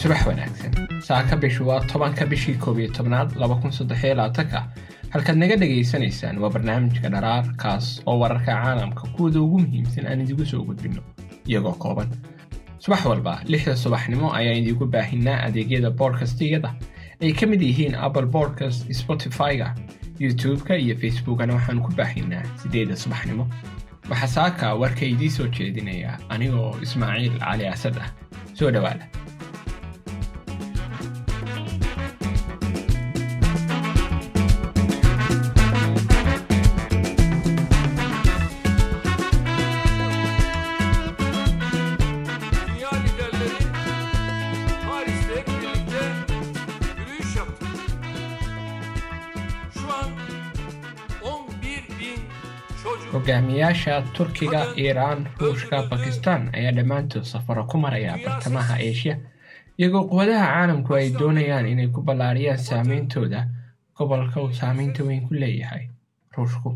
subax wanaagsan. Saaka bishu waa tobanka bishii koob iyo tobnaad laba kun saddexiyo labaatanka halkaad naga dhagaysanaysaan waa barnaamijka dharaar kaas oo wararka caalamka kuwada ugu muhiimsan aan idigu soo gudbinno iyagoo kooban. Subax walba lixda subaxnimo ayaan idigu baahinaa adeegyada boodkastiyada ay ka mid yihiin apple boodcast spotify-ga youtube-ka iyo facebookana waxaan ku baahinaa siddeedda subaxnimo waxaa saaka warka idiin soo jeedinaya anigoo ismaaciil cali asad ah. Soo dhowaada hogaamiyaasha turkiga iiraan ruushka bakistan ayaa dhammaantood safaro ku maraya bartamaha asia. Iyagoo quwadaha caalamku ay doonayaan inay ku ballaariyaan saameyntooda gobolka uu saameynta weyn ku leeyahay ruushku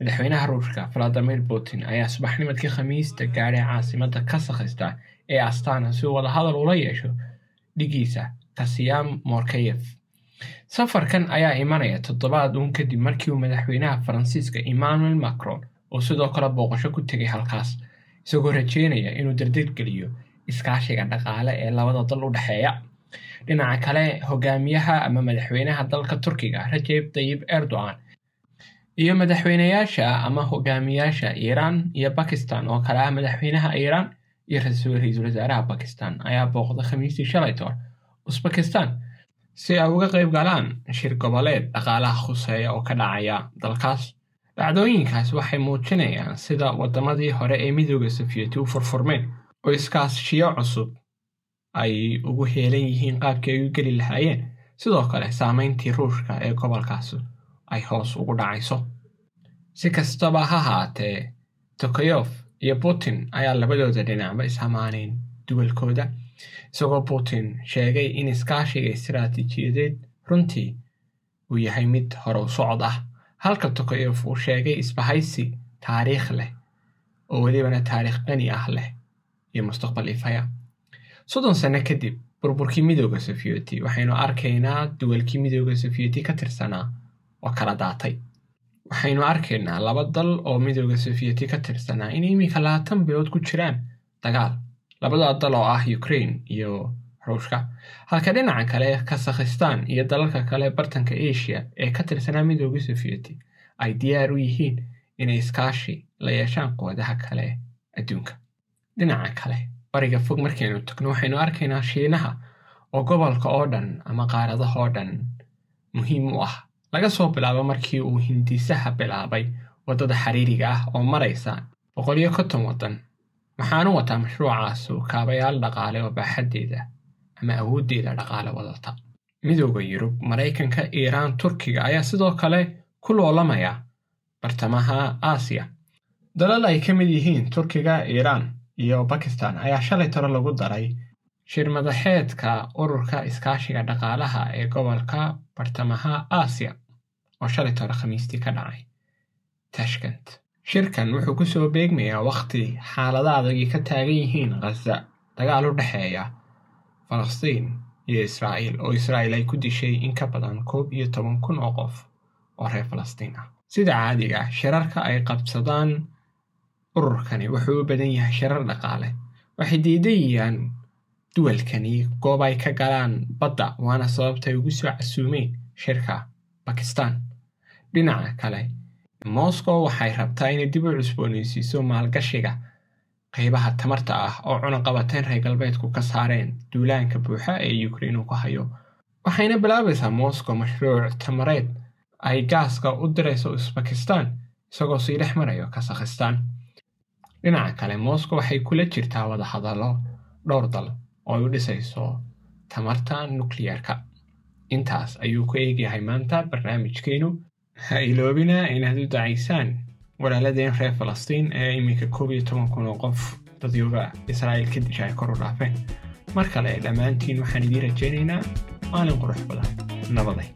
madaxweynaha ruushka valadimir putin ayaa subaxnimadkii khamiista gaadhay caasimadda kazakhstan ee astana si uu wadahadal ula yeesho dhigiisa kasiyam morkeyev safarkan ayaa imanaya toddobaad uun kadib markii uu madaxweynaha faransiiska emmanuel macron uu sidoo kale booqasho ku tegay halkaas isagoo rajeynaya inuu dardargeliyo iskaashiga dhaqaale ee labada dal u dhexeeya dhinaca kale hogaamiyaha ama madaxweynaha dalka turkiga rajeb tayib erdogan iyo madaxweynayaasha ama hogaamiyaasha iiraan iyo bakistan oo kale ah madaxweynaha iiraan iyo ra'iisul wasaaraha bakistan ayaa booqda khamiistii shalay toor usbakistan si ay uga qayb galaan shir goboleed dhaqaalaha khuseeya oo ka dhacaya dalkaas dhacdooyinkaas waxay muujinayaan sida waddamadii hore ee midooda sofiyeti u furfurmeen oo iskaashiyo cusub ay ugu heelan yihiin qaabkii ay u geli lahaayeen. Sidoo kale saameyntii ruushka ee gobolkaas ay hoos ugu dhacayso. Si kastaba ha haatee tokayof iyo putin ayaa labadooda dhinacba ishamaaneen duwalkooda isagoo putin sheegay in iskaashiga istiraatiijiyadeed runtii uu yahay mid hore u socod ah. Halka tokayof uu sheegay isbahaysi taariikh leh oo welibana taariikh qani ah leh iyo mustaqbal ifaya. Soddon sano kadib burburkii midooda sofiyeti waxaynu arkaynaa duwalkii midooda sofiyeti ka tirsanaa oo kala daatay. Waxaynu arkaynaa laba dal oo midooda sofiyeti ka tirsanaa in iminka labaatan bilood ku jiraan dagaal labada dal oo ah ukraine iyo ruushka. Halka dhinaca kale kasakhistan iyo dalalka kale bartanka asia ee ka tirsanaa midooda sofiyeti ay diyaar u yihiin inay iskaashi la yeeshaan quwadaha kale adduunka. Dhinaca kale bariga fog markaynu tagno waxaynu arkaynaa shiinaha oo gobolka oo dhan ama qaaradaha oo dhan muhiim u ah. Laga soo bilaabo markii uu hindisaha bilaabay waddada xiriiriga ah oo maraysa boqoliyo konton waddan waxaanu wataa mashruucaasu kaabayaal dhaqaale oo baaxaddeeda ama awooddeeda dhaqaale wadata midooda yurub maraykanka iiraan turkiga ayaa sidoo kale ku loolamaya bartamaha aasiya dalal ay ka mid yihiin turkiga iiraan iyo bakistan ayaa shalay toro lagu daray shir madaxeedka ururka iskaashiga dhaqaalaha ee gobolka bartamaha aasiya oo shalay toro khamiistii ka dhacay tashkent shirkan wuxuu ku soo beegmayaa wakhti xaalada adagii ka taagan yihiin khaza dagaal u dhexeeya falastiin iyo israa'iil oo israa'iil ay ku dishay in ka badan koob iyo toban kun oo qof oo reer falastiin ah. Sida caadiga ah shirarka ay qabsadaan ururkani wuxuu u badan yahay shirar dhaqaale. Waxay diidayaan duwalkani goob ay ka galaan badda waana sababta ay ugu soo casuumeen shirka bakistan dhinaca kale moscow waxay rabtaa inay dib u cusboonaysiiso maalgashiga. Qaybaha tamarta ah oo cunaqabateen reer galbeedku ka saareen duulaanka buuxa ee ukrain uu ku hayo waxayna bilaabaysaa moscow mashruuc tamareed ay gaaska u dirayso usbakistan isagoo sii dhex marayo kasakhistan dhinaca kale moscow waxay kula jirtaa wadahadallo dhowr dal oo ay u dhisayso tamarta nukliyarka intaas ayuu ku eegyahay maanta barnaamijkeenu ha inaad u dacaysaan walaaladeen reer falastiin ee iminka koob iyo toban kun oo qof dadyooga israa'iil ka disha ay kor u dhaafeen mar kale dhammaantiin waxaan idiin rajaynaynaa maalin qurux badan. Nabaday